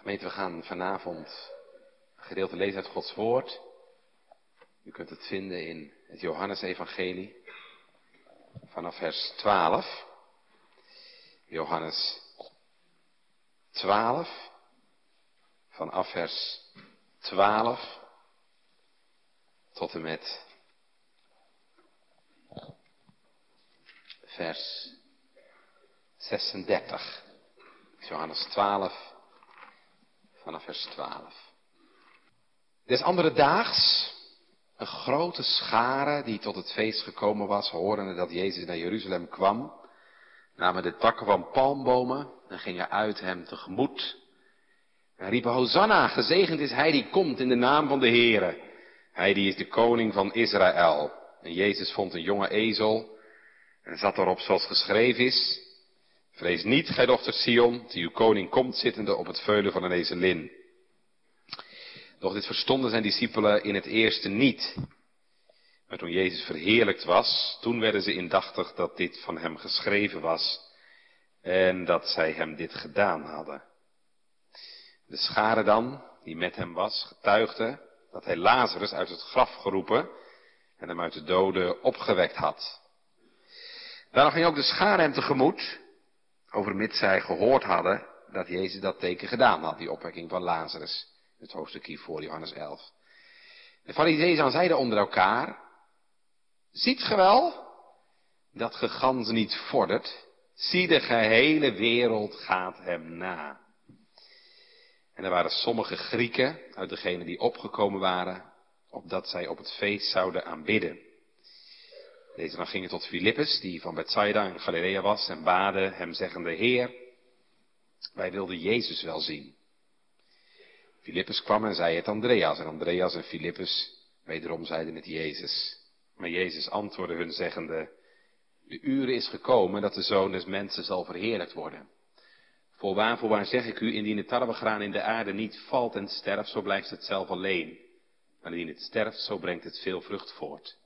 Gemeente, we gaan vanavond een gedeelte lezen uit Gods Woord. U kunt het vinden in het Johannesevangelie vanaf vers 12. Johannes 12, vanaf vers 12 tot en met vers 36. Johannes 12, vanaf vers 12. Des andere daags een grote schare die tot het feest gekomen was, horende dat Jezus naar Jeruzalem kwam, namen de takken van palmbomen en gingen uit hem tegemoet. En riepen, Hosanna, gezegend is hij die komt in de naam van de Heere. Hij die is de koning van Israël. En Jezus vond een jonge ezel en zat erop zoals geschreven is. Vrees niet, gij dochter Sion, die uw koning komt zittende op het veulen van een ezelin. Doch dit verstonden zijn discipelen in het eerste niet. Maar toen Jezus verheerlijkt was, toen werden ze indachtig dat dit van hem geschreven was en dat zij hem dit gedaan hadden. De schare dan, die met hem was, getuigde dat hij Lazarus uit het graf geroepen en hem uit de doden opgewekt had. Daarom ging ook de schare hem tegemoet, overmits zij gehoord hadden dat Jezus dat teken gedaan had, die opwekking van Lazarus. Het hoofdstuk hier voor Johannes 11. De fariseeën zeiden onder elkaar, ziet ge wel dat ge gans niet vordert, zie de gehele wereld gaat hem na. En er waren sommige Grieken uit degenen die opgekomen waren, opdat zij op het feest zouden aanbidden. Deze dan gingen tot Filippus, die van Bethsaida in Galilea was, en baden hem zeggende, Heer, wij wilden Jezus wel zien. Filippus kwam en zei het Andreas, en Andreas en Filippus wederom zeiden het Jezus. Maar Jezus antwoordde hun zeggende, de uren is gekomen dat de Zoon des Mensen zal verheerlijkt worden. Voorwaar, voorwaar zeg ik u, indien het tarwegraan in de aarde niet valt en sterft, zo blijft het zelf alleen. Maar indien het sterft, zo brengt het veel vrucht voort.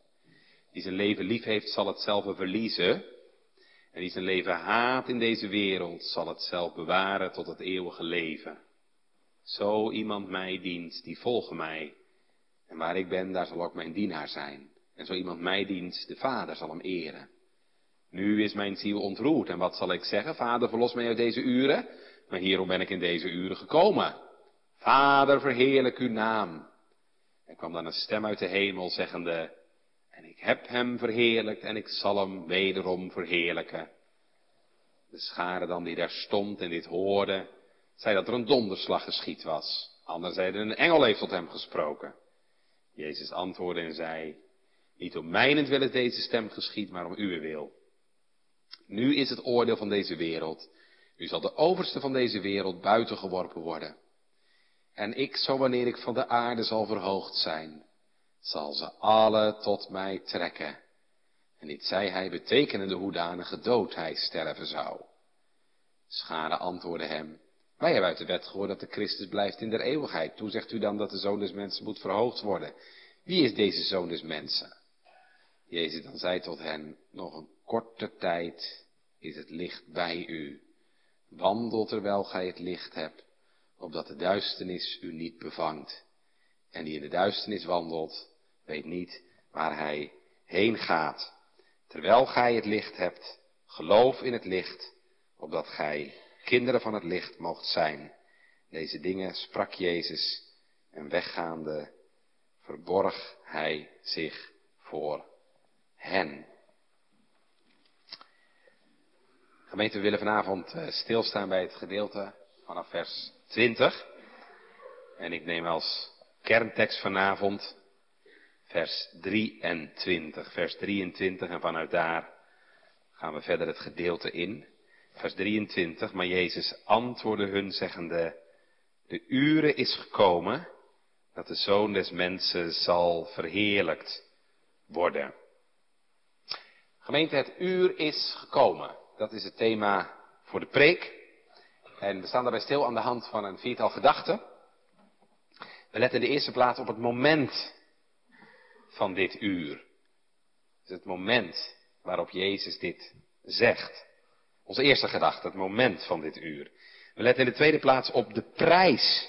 Die zijn leven lief heeft, zal het zelf verliezen. En die zijn leven haat in deze wereld, zal het zelf bewaren tot het eeuwige leven. Zo iemand mij dient, die volgen mij. En waar ik ben, daar zal ook mijn dienaar zijn. En zo iemand mij dient, de Vader zal hem eren. Nu is mijn ziel ontroerd. En wat zal ik zeggen? Vader, verlos mij uit deze uren. Maar hierom ben ik in deze uren gekomen. Vader, verheerlijk uw naam. En kwam dan een stem uit de hemel zeggende, heb hem verheerlijkt en ik zal hem wederom verheerlijken. De schare dan die daar stond en dit hoorde, zei dat er een donderslag geschied was. Anderen zeiden, een engel heeft tot hem gesproken. Jezus antwoordde en zei, niet om mijnentwil is deze stem geschied, maar om uw wil. Nu is het oordeel van deze wereld. Nu zal de overste van deze wereld buiten geworpen worden. En ik, zo wanneer ik van de aarde zal verhoogd zijn, zal ze alle tot mij trekken. En dit zei hij betekenende hoedanige dood hij sterven zou. Schade antwoordde hem, wij hebben uit de wet gehoord dat de Christus blijft in der eeuwigheid. Toen zegt u dan dat de zoon des mensen moet verhoogd worden. Wie is deze zoon des mensen? Jezus dan zei tot hen, nog een korte tijd is het licht bij u. Wandel terwijl gij het licht hebt, opdat de duisternis u niet bevangt. En die in de duisternis wandelt, weet niet waar hij heen gaat. Terwijl gij het licht hebt, geloof in het licht, opdat gij kinderen van het licht moogt zijn. Deze dingen sprak Jezus en weggaande verborg hij zich voor hen. Gemeente, we willen vanavond eh, stilstaan bij het gedeelte vanaf vers 20. En ik neem als kerntekst vanavond vers 23. Vers 23 en vanuit daar gaan we verder het gedeelte in. Vers 23, maar Jezus antwoordde hun zeggende, de uren is gekomen dat de Zoon des Mensen zal verheerlijkt worden. Gemeente, het uur is gekomen. Dat is het thema voor de preek. En we staan daarbij stil aan de hand van een viertal gedachten. We letten in de eerste plaats op het moment van dit uur. Het is het moment waarop Jezus dit zegt. Onze eerste gedachte, het moment van dit uur. We letten in de tweede plaats op de prijs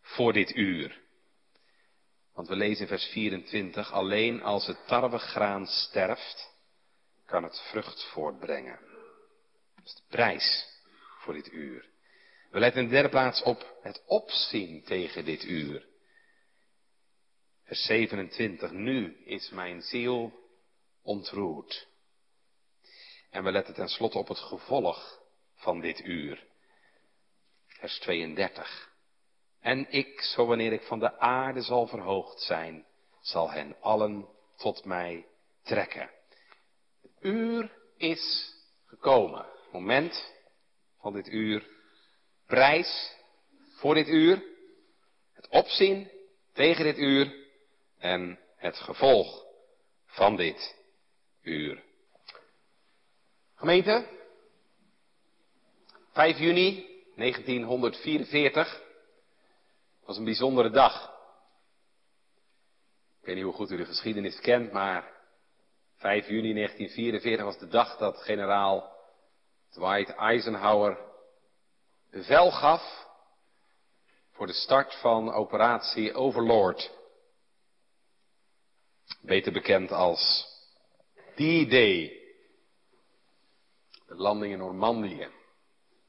voor dit uur. Want we lezen in vers 24, alleen als het tarwegraan sterft, kan het vrucht voortbrengen. Dat is de prijs voor dit uur. We letten in de derde plaats op het opzien tegen dit uur. Vers 27, nu is mijn ziel ontroerd. En we letten tenslotte op het gevolg van dit uur. Vers 32. En ik, zo wanneer ik van de aarde zal verhoogd zijn, zal hen allen tot mij trekken. Het uur is gekomen. Moment van dit uur. Prijs voor dit uur. Het opzien tegen dit uur. En het gevolg van dit uur. Gemeente, 5 juni 1944 was een bijzondere dag. Ik weet niet hoe goed u de geschiedenis kent, maar 5 juni 1944 was de dag dat generaal Dwight Eisenhower bevel gaf voor de start van operatie Overlord. Beter bekend als D-Day. De landing in Normandië.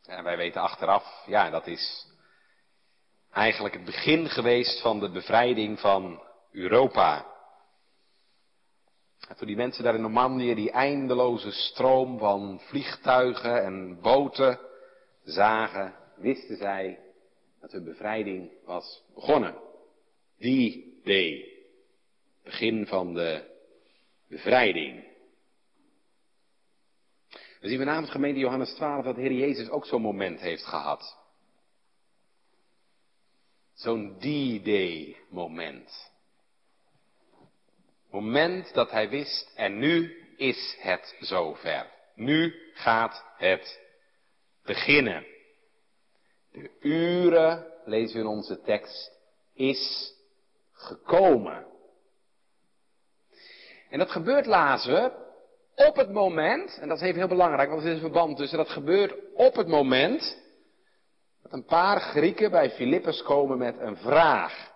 En wij weten achteraf, ja, dat is eigenlijk het begin geweest van de bevrijding van Europa. En toen die mensen daar in Normandië die eindeloze stroom van vliegtuigen en boten zagen, wisten zij dat hun bevrijding was begonnen. Die day. Begin van de bevrijding. We zien vanavond gemeente Johannes 12 dat de Heer Jezus ook zo'n moment heeft gehad. Zo'n D-Day moment. Moment dat hij wist, en nu is het zover. Nu gaat het beginnen. De uren, lezen we in onze tekst, is gekomen. En dat gebeurt, lazen op het moment, en dat is even heel belangrijk, want er is een verband tussen, dat gebeurt op het moment dat een paar Grieken bij Filippus komen met een vraag.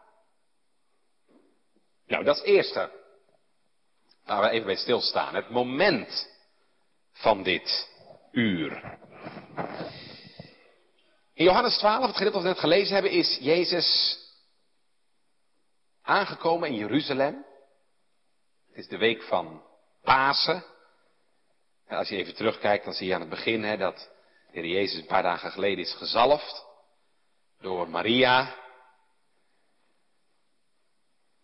Nou, dat is het eerste. Laten we even bij stilstaan. Het moment van dit uur. In Johannes 12, het gedeelte dat we net gelezen hebben, is Jezus aangekomen in Jeruzalem. Het is de week van Pasen. En als je even terugkijkt, dan zie je aan het begin hè, dat de Heer Jezus een paar dagen geleden is gezalfd door Maria.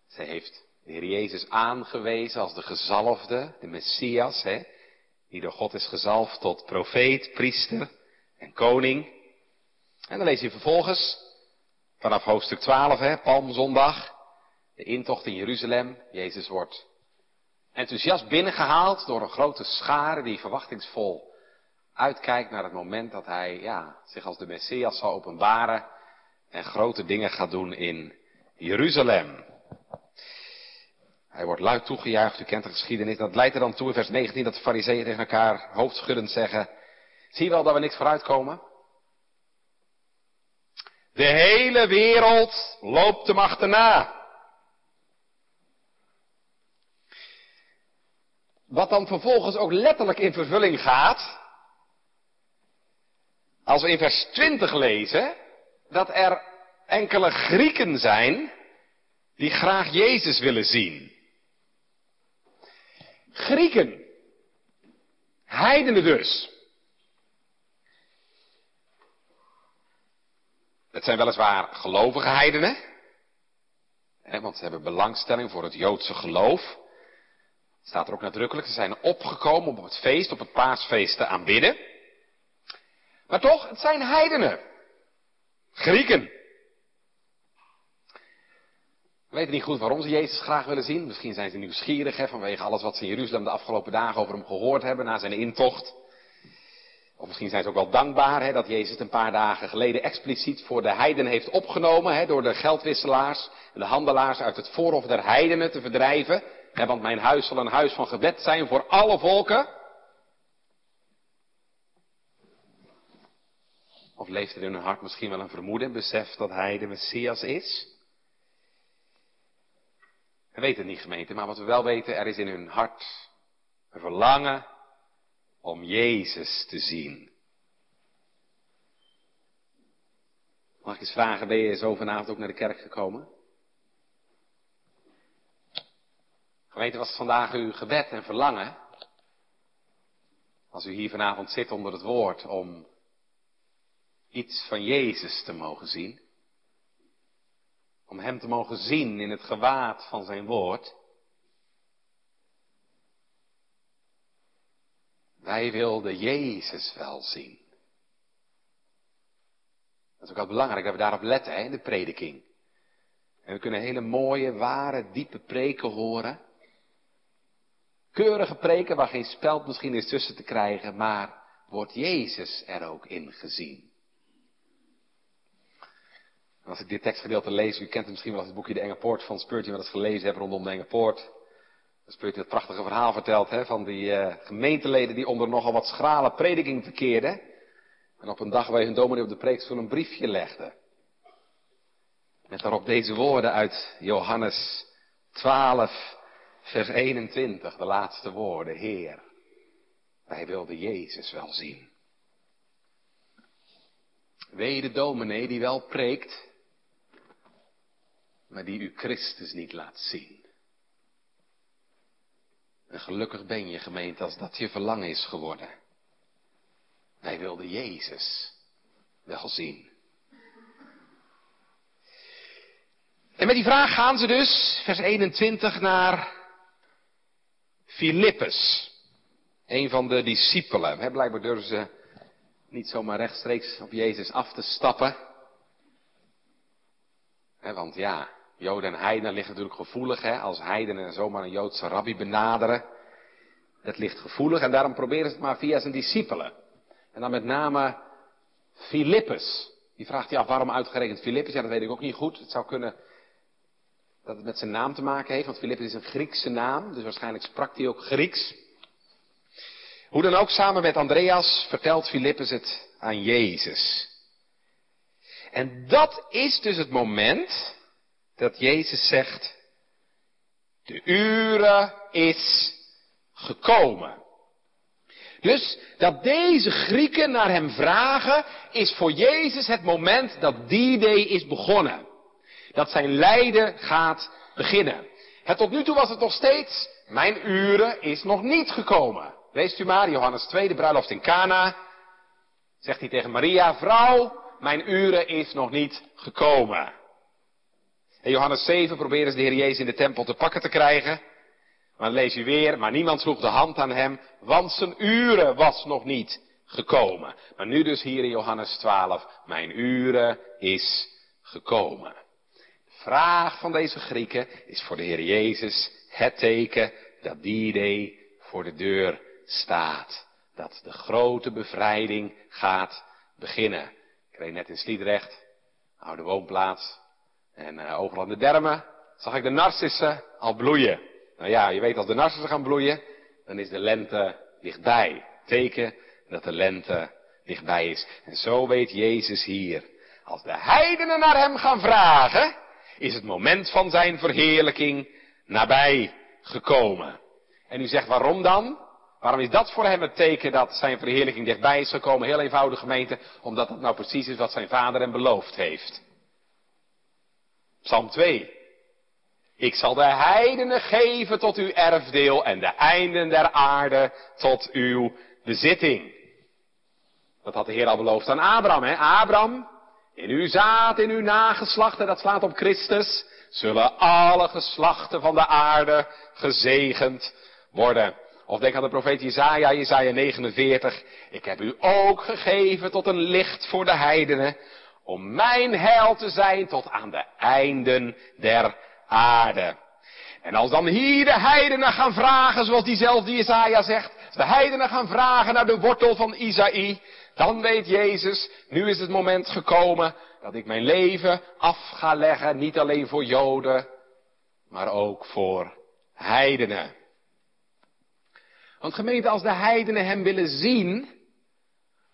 Zij heeft de Heer Jezus aangewezen als de gezalfde, de Messias, hè, die door God is gezalfd tot profeet, priester en koning. En dan lees je vervolgens vanaf hoofdstuk 12, hè, Palmzondag, de intocht in Jeruzalem. Jezus wordt enthousiast binnengehaald door een grote schare die verwachtingsvol uitkijkt naar het moment dat hij ja, zich als de Messias zal openbaren en grote dingen gaat doen in Jeruzalem. Hij wordt luid toegejuicht, u kent de geschiedenis. Dat leidt er dan toe in vers 19 dat de fariseeën tegen elkaar hoofdschuddend zeggen, zie je wel dat we niks vooruitkomen? De hele wereld loopt hem achterna. Wat dan vervolgens ook letterlijk in vervulling gaat. Als we in vers 20 lezen dat er enkele Grieken zijn die graag Jezus willen zien. Grieken. Heidenen dus. Het zijn weliswaar gelovige heidenen. want ze hebben belangstelling voor het Joodse geloof. Staat er ook nadrukkelijk, ze zijn opgekomen om op het feest, op het paasfeest te aanbidden. Maar toch, het zijn heidenen. Grieken. We weten niet goed waarom ze Jezus graag willen zien. Misschien zijn ze nieuwsgierig hè, vanwege alles wat ze in Jeruzalem de afgelopen dagen over hem gehoord hebben na zijn intocht. Of misschien zijn ze ook wel dankbaar hè, dat Jezus het een paar dagen geleden expliciet voor de heiden heeft opgenomen. Hè, door de geldwisselaars en de handelaars uit het voorhof der heidenen te verdrijven want mijn huis zal een huis van gebed zijn voor alle volken. Of leeft er in hun hart misschien wel een vermoeden, besef dat hij de Messias is? We weten het niet gemeente, maar wat we wel weten, er is in hun hart een verlangen om Jezus te zien. Mag ik eens vragen, ben je zo vanavond ook naar de kerk gekomen? Gemeente, was vandaag uw gebed en verlangen? Als u hier vanavond zit onder het woord om iets van Jezus te mogen zien. Om Hem te mogen zien in het gewaad van zijn woord. Wij wilden Jezus wel zien. Dat is ook wel belangrijk dat we daarop letten hè, in de prediking. En we kunnen hele mooie, ware, diepe preken horen. Keurige preken waar geen speld misschien is tussen te krijgen, maar wordt Jezus er ook in gezien? als ik dit tekstgedeelte lees, u kent het misschien wel als het boekje De Enge Poort van Spurgeon, wat eens gelezen hebben rondom de Enge Poort. Spurgeon het prachtige verhaal vertelt hè, van die uh, gemeenteleden die onder nogal wat schrale prediking verkeerden. En op een dag waar hun dominee op de preekstoel een briefje legde. Met daarop deze woorden uit Johannes 12, vers 21, de laatste woorden. Heer, wij wilden Jezus wel zien. Wee de dominee die wel preekt, maar die u Christus niet laat zien. En gelukkig ben je gemeente als dat je verlangen is geworden. Wij wilden Jezus wel zien. En met die vraag gaan ze dus, vers 21, naar Filippus. Een van de discipelen. blijkbaar durven ze niet zomaar rechtstreeks op Jezus af te stappen. want ja, Joden en heidenen liggen natuurlijk gevoelig, hè, als heidenen zomaar een Joodse rabbi benaderen. Dat ligt gevoelig en daarom proberen ze het maar via zijn discipelen. En dan met name Filippus. Die vraagt hij af waarom uitgerekend Filippus. Ja, dat weet ik ook niet goed. Het zou kunnen dat het met zijn naam te maken heeft, want Filippus is een Griekse naam, dus waarschijnlijk sprak hij ook Grieks. Hoe dan ook, samen met Andreas vertelt Filippus het aan Jezus. En dat is dus het moment dat Jezus zegt, de uren is gekomen. Dus dat deze Grieken naar hem vragen, is voor Jezus het moment dat die day is begonnen. Dat zijn lijden gaat beginnen. Het tot nu toe was het nog steeds, mijn uren is nog niet gekomen. Leest u maar, Johannes 2, de bruiloft in Cana. Zegt hij tegen Maria, vrouw, mijn uren is nog niet gekomen. In Johannes 7 proberen ze de Heer Jezus in de tempel te pakken te krijgen. Maar lees je weer, maar niemand sloeg de hand aan hem, want zijn uren was nog niet gekomen. Maar nu dus hier in Johannes 12, mijn uren is gekomen. Vraag van deze Grieken is voor de Heer Jezus het teken dat die day voor de deur staat. Dat de grote bevrijding gaat beginnen. Ik reed net in Sliedrecht, oude woonplaats. En uh, overal in de dermen zag ik de narcissen al bloeien. Nou ja, je weet als de narcissen gaan bloeien, dan is de lente dichtbij. Teken dat de lente dichtbij is. En zo weet Jezus hier. Als de heidenen naar hem gaan vragen, is het moment van zijn verheerlijking nabij gekomen. En u zegt waarom dan? Waarom is dat voor hem het teken dat zijn verheerlijking dichtbij is gekomen? Heel eenvoudig gemeente, omdat dat nou precies is wat zijn vader hem beloofd heeft. Psalm 2. Ik zal de heidenen geven tot uw erfdeel en de einden der aarde tot uw bezitting. Dat had de Heer al beloofd aan Abraham. Hè? Abraham, in uw zaad, in uw nageslachten, dat slaat op Christus, zullen alle geslachten van de aarde gezegend worden. Of denk aan de profeet Jezaja, Jezaja 49. Ik heb u ook gegeven tot een licht voor de heidenen, om mijn heil te zijn tot aan de einden der aarde. En als dan hier de heidenen gaan vragen, zoals diezelfde Jezaja zegt, de heidenen gaan vragen naar de wortel van Isaïe, dan weet Jezus, nu is het moment gekomen dat ik mijn leven af ga leggen, niet alleen voor Joden, maar ook voor heidenen. Want gemeente, als de heidenen hem willen zien,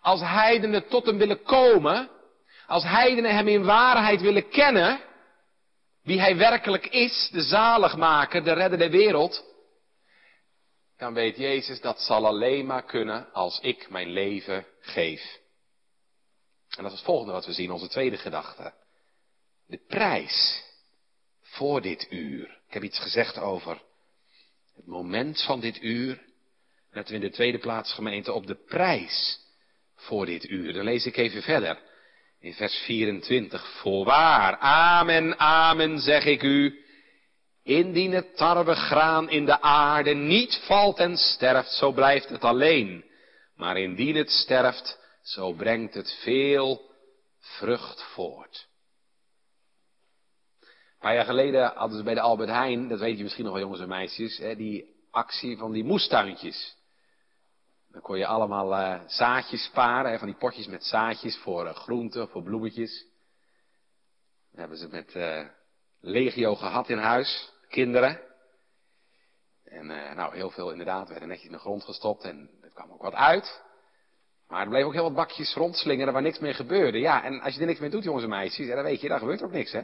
als heidenen tot hem willen komen, als heidenen hem in waarheid willen kennen, wie hij werkelijk is, de zaligmaker, de redder der wereld, dan weet Jezus dat zal alleen maar kunnen als ik mijn leven geef. En dat is het volgende wat we zien, onze tweede gedachte. De prijs voor dit uur. Ik heb iets gezegd over het moment van dit uur. Letten we in de tweede plaats gemeente op de prijs voor dit uur. Dan lees ik even verder. In vers 24. Voorwaar, amen, amen, zeg ik u. Indien het tarwegraan in de aarde niet valt en sterft, zo blijft het alleen. Maar indien het sterft, zo brengt het veel vrucht voort. Een paar jaar geleden hadden ze bij de Albert Heijn, dat weet je misschien nog wel jongens en meisjes, die actie van die moestuintjes. Dan kon je allemaal uh, zaadjes sparen, van die potjes met zaadjes voor uh, groenten, voor bloemetjes. Dat hebben ze met uh, legio gehad in huis, kinderen. En nou, heel veel inderdaad werden netjes in de grond gestopt en er kwam ook wat uit. Maar er bleef ook heel wat bakjes rondslingeren waar niks mee gebeurde. Ja, en als je er niks mee doet, jongens en meisjes, dan weet je, dan gebeurt ook niks, hè.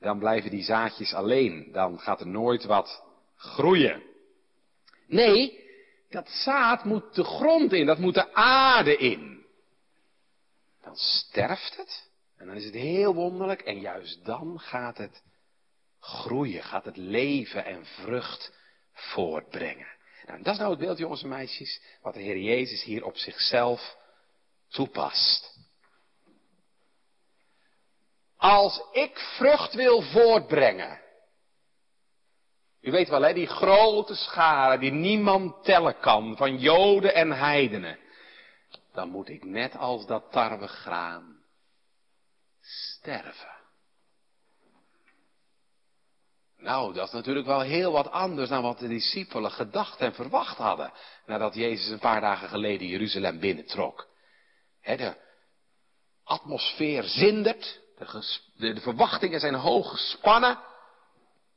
Dan blijven die zaadjes alleen. Dan gaat er nooit wat groeien. Nee, dat zaad moet de grond in, dat moet de aarde in. Dan sterft het. En dan is het heel wonderlijk. En juist dan gaat het groeien, gaat het leven en vrucht voortbrengen. Nou, dat is nou het beeld, jongens en meisjes, wat de Heer Jezus hier op zichzelf toepast. Als ik vrucht wil voortbrengen. U weet wel, hè, die grote scharen die niemand tellen kan, van Joden en heidenen. Dan moet ik net als dat tarwegraan sterven. Nou, dat is natuurlijk wel heel wat anders dan wat de discipelen gedacht en verwacht hadden. Nadat Jezus een paar dagen geleden Jeruzalem binnentrok. de atmosfeer zindert. De, de, de verwachtingen zijn hoog gespannen.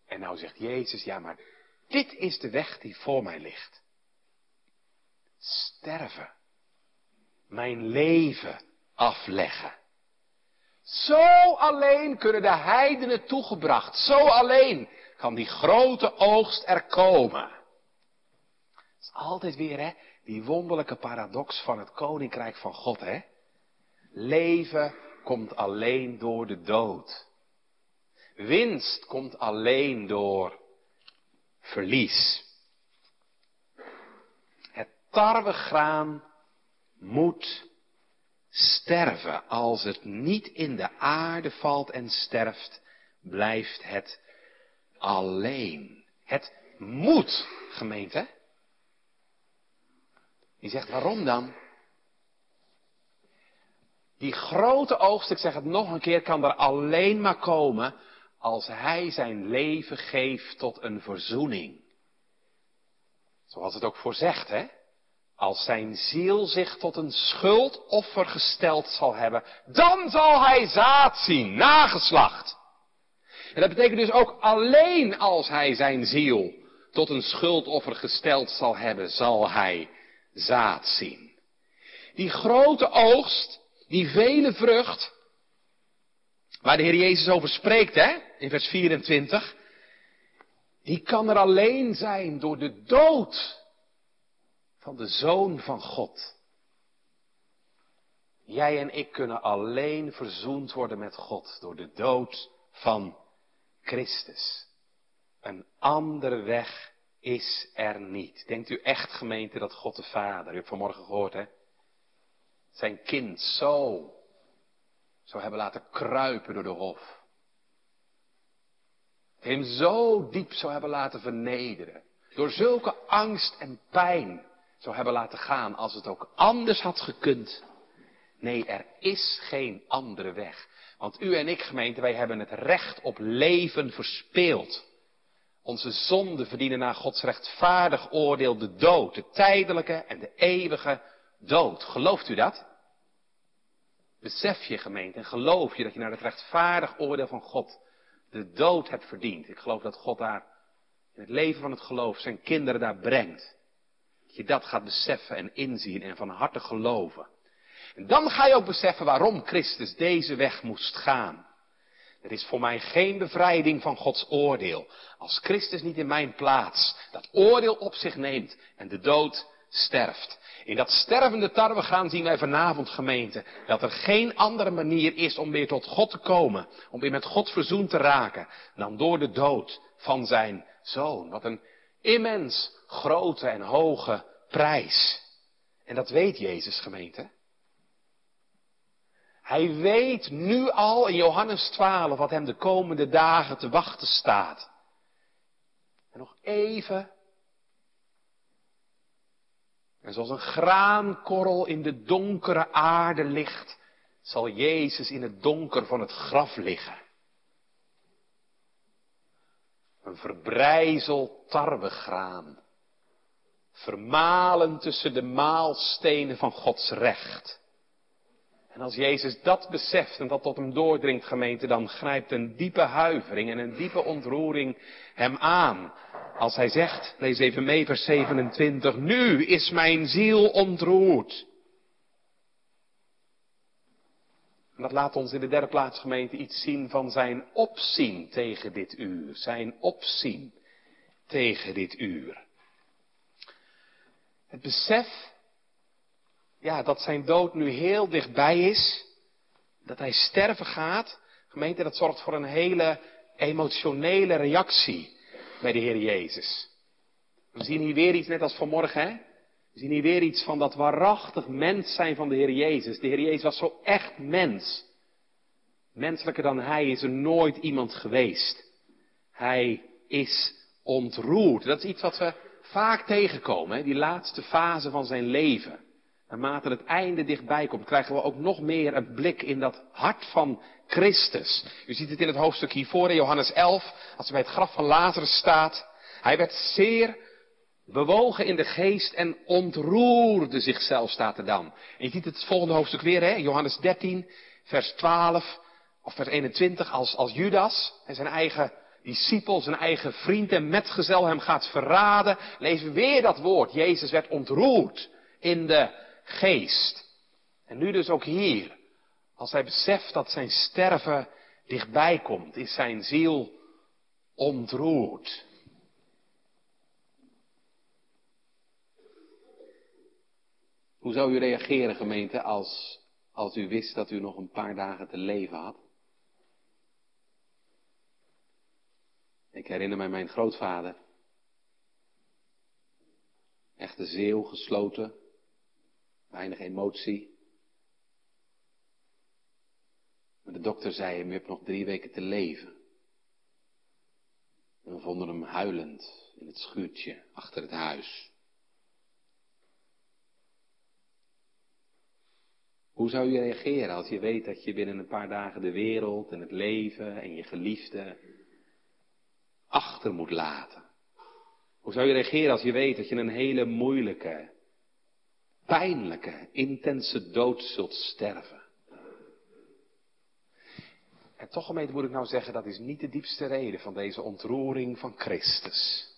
En nou zegt Jezus, ja maar dit is de weg die voor mij ligt. Sterven. Mijn leven afleggen. Zo alleen kunnen de heidenen toegebracht. Zo alleen kan die grote oogst er komen. Het is altijd weer, hè, die wonderlijke paradox van het koninkrijk van God, hè. Leven komt alleen door de dood. Winst komt alleen door verlies. Het tarwegraan moet sterven. Als het niet in de aarde valt en sterft, blijft het alleen. Het moet, gemeente. Die zegt, waarom dan? Die grote oogst, ik zeg het nog een keer, kan er alleen maar komen als hij zijn leven geeft tot een verzoening. Zoals het ook voorzegt, hè? Als zijn ziel zich tot een schuldoffer gesteld zal hebben, dan zal hij zaad zien, nageslacht. En dat betekent dus ook alleen als hij zijn ziel tot een schuldoffer gesteld zal hebben, zal hij zaad zien. Die grote oogst, die vele vrucht, waar de Heer Jezus over spreekt, hè, in vers 24, die kan er alleen zijn door de dood van de Zoon van God. Jij en ik kunnen alleen verzoend worden met God door de dood van Christus. Een andere weg is er niet. Denkt u echt gemeente dat God de Vader, u hebt vanmorgen gehoord hè, zijn kind zo zou hebben laten kruipen door de hof. Hem zo diep zou hebben laten vernederen. Door zulke angst en pijn zou hebben laten gaan als het ook anders had gekund. Nee, er is geen andere weg. Want u en ik, gemeente, wij hebben het recht op leven verspeeld. Onze zonden verdienen naar Gods rechtvaardig oordeel de dood, de tijdelijke en de eeuwige dood. Gelooft u dat? Besef je, gemeente, en geloof je dat je naar het rechtvaardig oordeel van God de dood hebt verdiend. Ik geloof dat God daar in het leven van het geloof zijn kinderen daar brengt. Je dat gaat beseffen en inzien en van harte geloven. En dan ga je ook beseffen waarom Christus deze weg moest gaan. Er is voor mij geen bevrijding van Gods oordeel. Als Christus niet in mijn plaats dat oordeel op zich neemt en de dood sterft. In dat stervende tarwegaan zien wij vanavond gemeente dat er geen andere manier is om weer tot God te komen, om weer met God verzoend te raken, dan door de dood van zijn zoon. Wat een immens grote en hoge prijs. En dat weet Jezus gemeente. Hij weet nu al in Johannes 12 wat hem de komende dagen te wachten staat. En nog even. En zoals een graankorrel in de donkere aarde ligt, zal Jezus in het donker van het graf liggen. Een verbrijzeld tarwegraan. Vermalen tussen de maalstenen van Gods recht. En als Jezus dat beseft en dat tot hem doordringt, gemeente, dan grijpt een diepe huivering en een diepe ontroering hem aan. Als hij zegt, lees even mee vers 27, nu is mijn ziel ontroerd. En dat laat ons in de derde plaats, gemeente, iets zien van zijn opzien tegen dit uur. Zijn opzien tegen dit uur. Het besef ja, dat zijn dood nu heel dichtbij is. Dat hij sterven gaat. Gemeente, dat zorgt voor een hele emotionele reactie bij de Heer Jezus. We zien hier weer iets, net als vanmorgen, hè? We zien hier weer iets van dat waarachtig mens zijn van de Heer Jezus. De Heer Jezus was zo echt mens. Menselijker dan Hij is er nooit iemand geweest. Hij is ontroerd. Dat is iets wat we vaak tegenkomen, die laatste fase van zijn leven. Naarmate het einde dichtbij komt, krijgen we ook nog meer een blik in dat hart van Christus. U ziet het in het hoofdstuk hiervoor in Johannes 11, als hij bij het graf van Lazarus staat. Hij werd zeer bewogen in de geest en ontroerde zichzelf, staat er dan. En je ziet het volgende hoofdstuk weer, hè? Johannes 13, vers 12 of vers 21, als, als Judas en zijn eigen discipel, zijn eigen vriend en metgezel hem gaat verraden, we weer dat woord. Jezus werd ontroerd in de geest. En nu dus ook hier, als hij beseft dat zijn sterven dichtbij komt, is zijn ziel ontroerd. Hoe zou u reageren, gemeente, als, als u wist dat u nog een paar dagen te leven had? Ik herinner mij mijn grootvader. Echte zeeuw, gesloten, weinig emotie. Maar de dokter zei hem, je hebt nog drie weken te leven. En we vonden hem huilend in het schuurtje achter het huis. Hoe zou je reageren als je weet dat je binnen een paar dagen de wereld en het leven en je geliefde achter moet laten? Hoe zou je reageren als je weet dat je een hele moeilijke, pijnlijke, intense dood zult sterven. En toch gemeente moet ik nou zeggen, dat is niet de diepste reden van deze ontroering van Christus.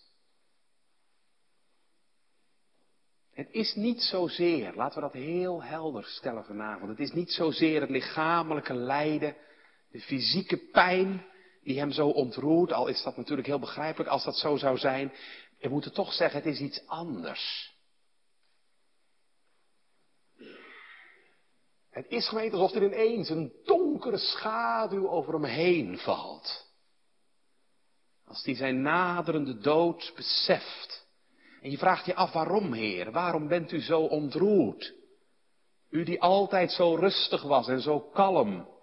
Het is niet zozeer, laten we dat heel helder stellen vanavond, het is niet zozeer het lichamelijke lijden, de fysieke pijn die hem zo ontroert, al is dat natuurlijk heel begrijpelijk als dat zo zou zijn. We moeten toch zeggen, het is iets anders. Het is gemeente alsof er ineens een donkere schaduw over hem heen valt. Als hij zijn naderende dood beseft. En je vraagt je af waarom, Heer? Waarom bent u zo ontroerd? U die altijd zo rustig was en zo kalm.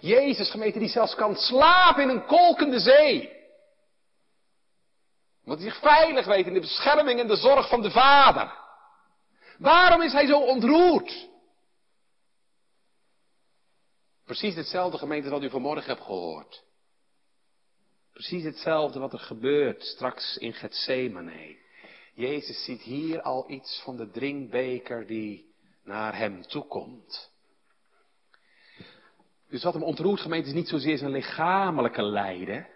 Jezus, gemeente, die zelfs kan slapen in een kolkende zee. Omdat hij zich veilig weet in de bescherming en de zorg van de Vader. Waarom is hij zo ontroerd? Precies hetzelfde gemeente wat u vanmorgen hebt gehoord. Precies hetzelfde wat er gebeurt straks in Gethsemane. Jezus ziet hier al iets van de drinkbeker die naar hem toekomt. Dus wat hem ontroert gemeente is niet zozeer zijn lichamelijke lijden,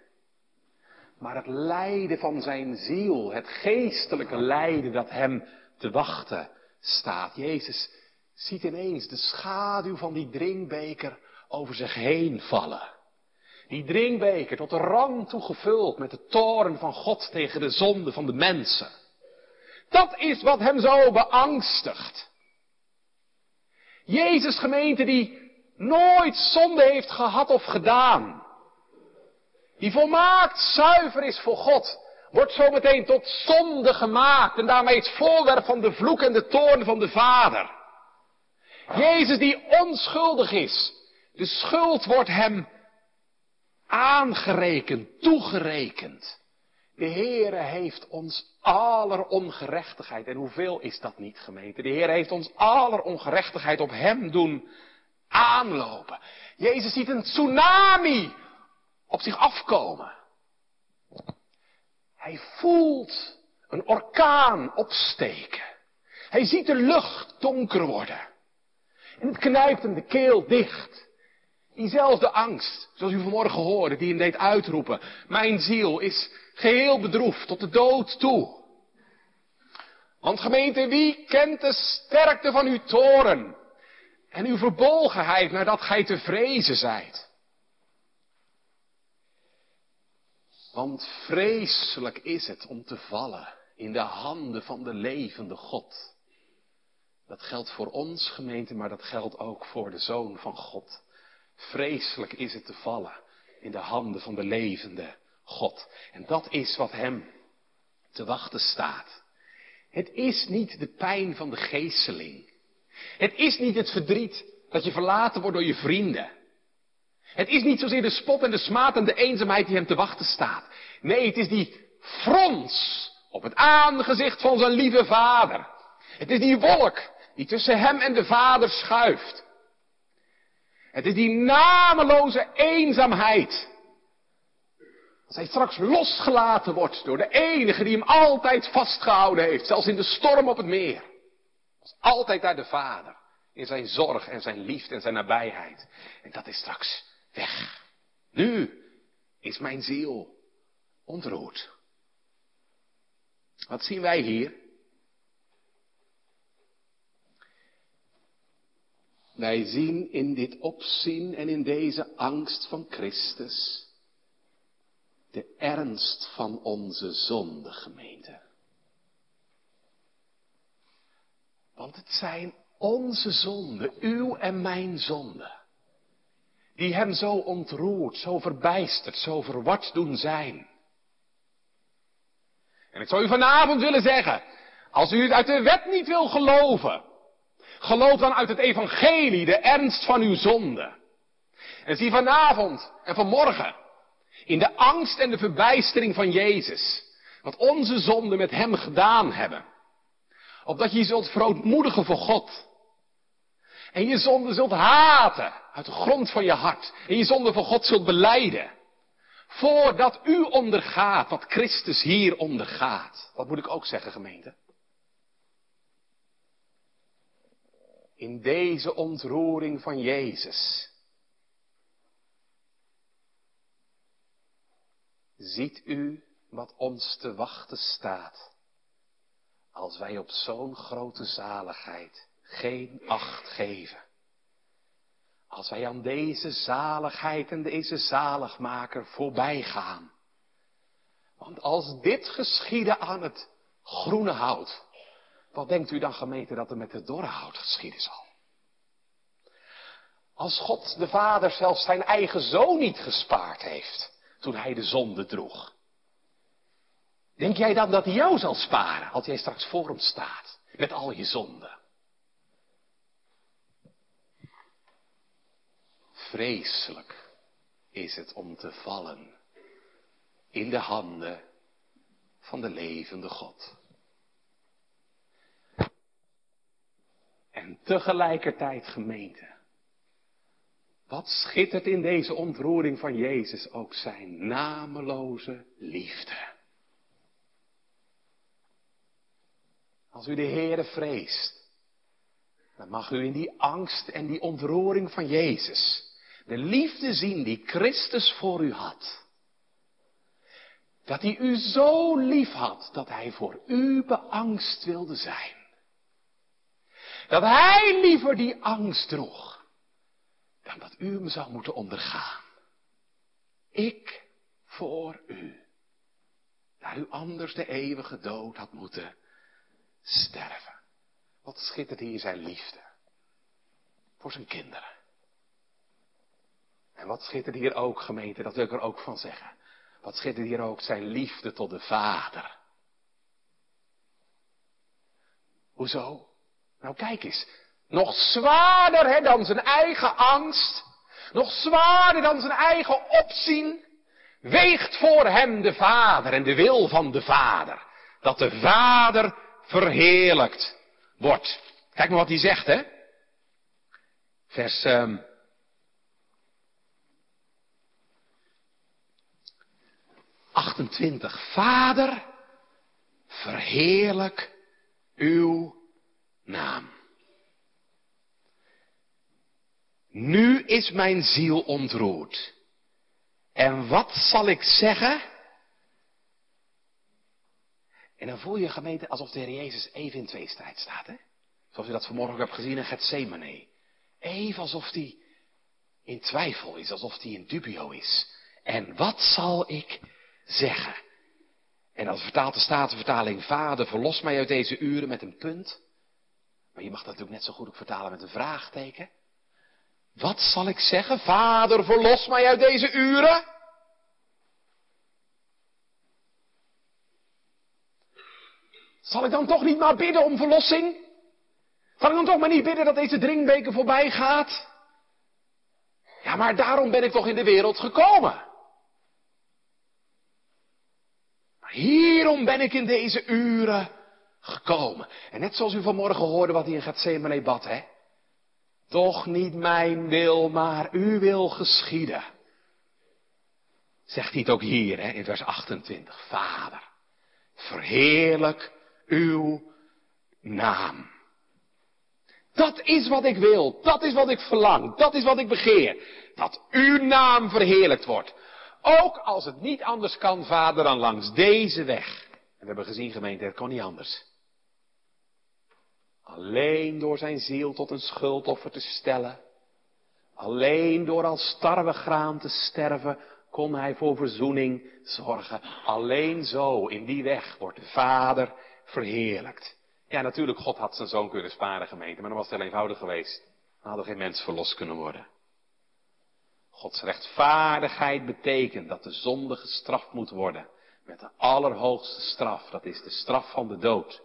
maar het lijden van zijn ziel, het geestelijke lijden dat hem te wachten staat. Jezus ziet ineens de schaduw van die drinkbeker over zich heen vallen. Die drinkbeker tot de rand toe gevuld met de toren van God tegen de zonde van de mensen. Dat is wat hem zo beangstigt. Jezus gemeente die nooit zonde heeft gehad of gedaan. Die volmaakt zuiver is voor God. Wordt zometeen tot zonde gemaakt en daarmee het voorwerp van de vloek en de toorn van de Vader. Jezus die onschuldig is. De schuld wordt hem aangerekend, toegerekend. De Heere heeft ons aller ongerechtigheid. En hoeveel is dat niet, gemeente? De Heer heeft ons aller ongerechtigheid op Hem doen aanlopen. Jezus ziet een tsunami op zich afkomen. Hij voelt een orkaan opsteken. Hij ziet de lucht donker worden. En het knijpt hem de keel dicht. Diezelfde angst, zoals u vanmorgen hoorde, die hem deed uitroepen. Mijn ziel is geheel bedroefd tot de dood toe. Want gemeente, wie kent de sterkte van uw toren en uw verbolgenheid nadat gij te vrezen zijt? Want vreselijk is het om te vallen in de handen van de levende God. Dat geldt voor ons gemeente, maar dat geldt ook voor de Zoon van God. Vreselijk is het te vallen in de handen van de levende God. En dat is wat hem te wachten staat. Het is niet de pijn van de geesteling. Het is niet het verdriet dat je verlaten wordt door je vrienden. Het is niet zozeer de spot en de smaad en de eenzaamheid die hem te wachten staat. Nee, het is die frons op het aangezicht van zijn lieve vader. Het is die wolk die tussen hem en de vader schuift. Het is die nameloze eenzaamheid. Als hij straks losgelaten wordt door de enige die hem altijd vastgehouden heeft, zelfs in de storm op het meer. Altijd daar de Vader, in zijn zorg en zijn liefde en zijn nabijheid. En dat is straks weg. Nu is mijn ziel ontroerd. Wat zien wij hier? Wij zien in dit opzien en in deze angst van Christus de ernst van onze zonde, gemeente. Want het zijn onze zonden, uw en mijn zonden, die hem zo ontroerd, zo verbijsterd, zo verward doen zijn. En ik zou u vanavond willen zeggen, als u het uit de wet niet wil geloven, geloof dan uit het evangelie de ernst van uw zonde. En zie vanavond en vanmorgen in de angst en de verbijstering van Jezus. Wat onze zonden met Hem gedaan hebben. Opdat je je zult verootmoedigen voor God. En je zonde zult haten uit de grond van je hart. En je zonde voor God zult beleiden. Voordat u ondergaat wat Christus hier ondergaat. Wat moet ik ook zeggen gemeente? In deze ontroering van Jezus Ziet u wat ons te wachten staat, als wij op zo'n grote zaligheid geen acht geven? Als wij aan deze zaligheid en deze zaligmaker voorbij gaan. Want als dit geschieden aan het groene hout, wat denkt u dan gemeente dat er met het dorre hout geschieden zal? Als God de Vader zelfs zijn eigen zoon niet gespaard heeft, toen hij de zonde droeg. Denk jij dan dat hij jou zal sparen als jij straks voor hem staat met al je zonden? Vreselijk is het om te vallen in de handen van de levende God. En tegelijkertijd gemeente. Wat schittert in deze ontroering van Jezus ook zijn nameloze liefde. Als u de Heere vreest, dan mag u in die angst en die ontroering van Jezus de liefde zien die Christus voor u had. Dat hij u zo lief had dat hij voor u beangst wilde zijn. Dat hij liever die angst droeg dan dat u hem zou moeten ondergaan. Ik voor u. Daar u anders de eeuwige dood had moeten sterven. Wat schittert hier zijn liefde. Voor zijn kinderen. En wat schittert hier ook, gemeente, dat wil ik er ook van zeggen. Wat schittert hier ook zijn liefde tot de Vader. Hoezo? Nou kijk eens. Nog zwaarder hè, dan zijn eigen angst. Nog zwaarder dan zijn eigen opzien. Weegt voor hem de Vader en de wil van de Vader. Dat de Vader verheerlijkt wordt. Kijk maar wat hij zegt, hè. Vers um, 28. Vader, verheerlijk uw naam. Nu is mijn ziel ontroerd. En wat zal ik zeggen? En dan voel je gemeente alsof de Heer Jezus even in tweestrijd staat. Hè? Zoals je dat vanmorgen hebt gezien in Gethsemane. Even alsof hij in twijfel is, alsof hij in dubio is. En wat zal ik zeggen? En als vertaalt de Statenvertaling, Vader, verlos mij uit deze uren met een punt. Maar je mag dat natuurlijk net zo goed ook vertalen met een vraagteken. Wat zal ik zeggen? Vader, verlos mij uit deze uren. Zal ik dan toch niet maar bidden om verlossing? Zal ik dan toch maar niet bidden dat deze drinkbeker voorbij gaat? Ja, maar daarom ben ik toch in de wereld gekomen. Hierom ben ik in deze uren gekomen. En net zoals u vanmorgen hoorde wat hij in Gethsemane bad, hè. Toch niet mijn wil, maar uw wil geschieden. Zegt hij het ook hier, hè, in vers 28. Vader, verheerlijk uw naam. Dat is wat ik wil, dat is wat ik verlang, dat is wat ik begeer. Dat uw naam verheerlijkt wordt. Ook als het niet anders kan, vader, dan langs deze weg. En we hebben gezien, gemeente, het kon niet anders. Alleen door zijn ziel tot een schuldoffer te stellen. Alleen door als graan te sterven kon hij voor verzoening zorgen. Alleen zo, in die weg, wordt de Vader verheerlijkt. Ja, natuurlijk, God had zijn zoon kunnen sparen, gemeente, maar dan was het heel eenvoudig geweest. Dan hadden geen mens verlost kunnen worden. Gods rechtvaardigheid betekent dat de zonde gestraft moet worden met de allerhoogste straf. Dat is de straf van de dood.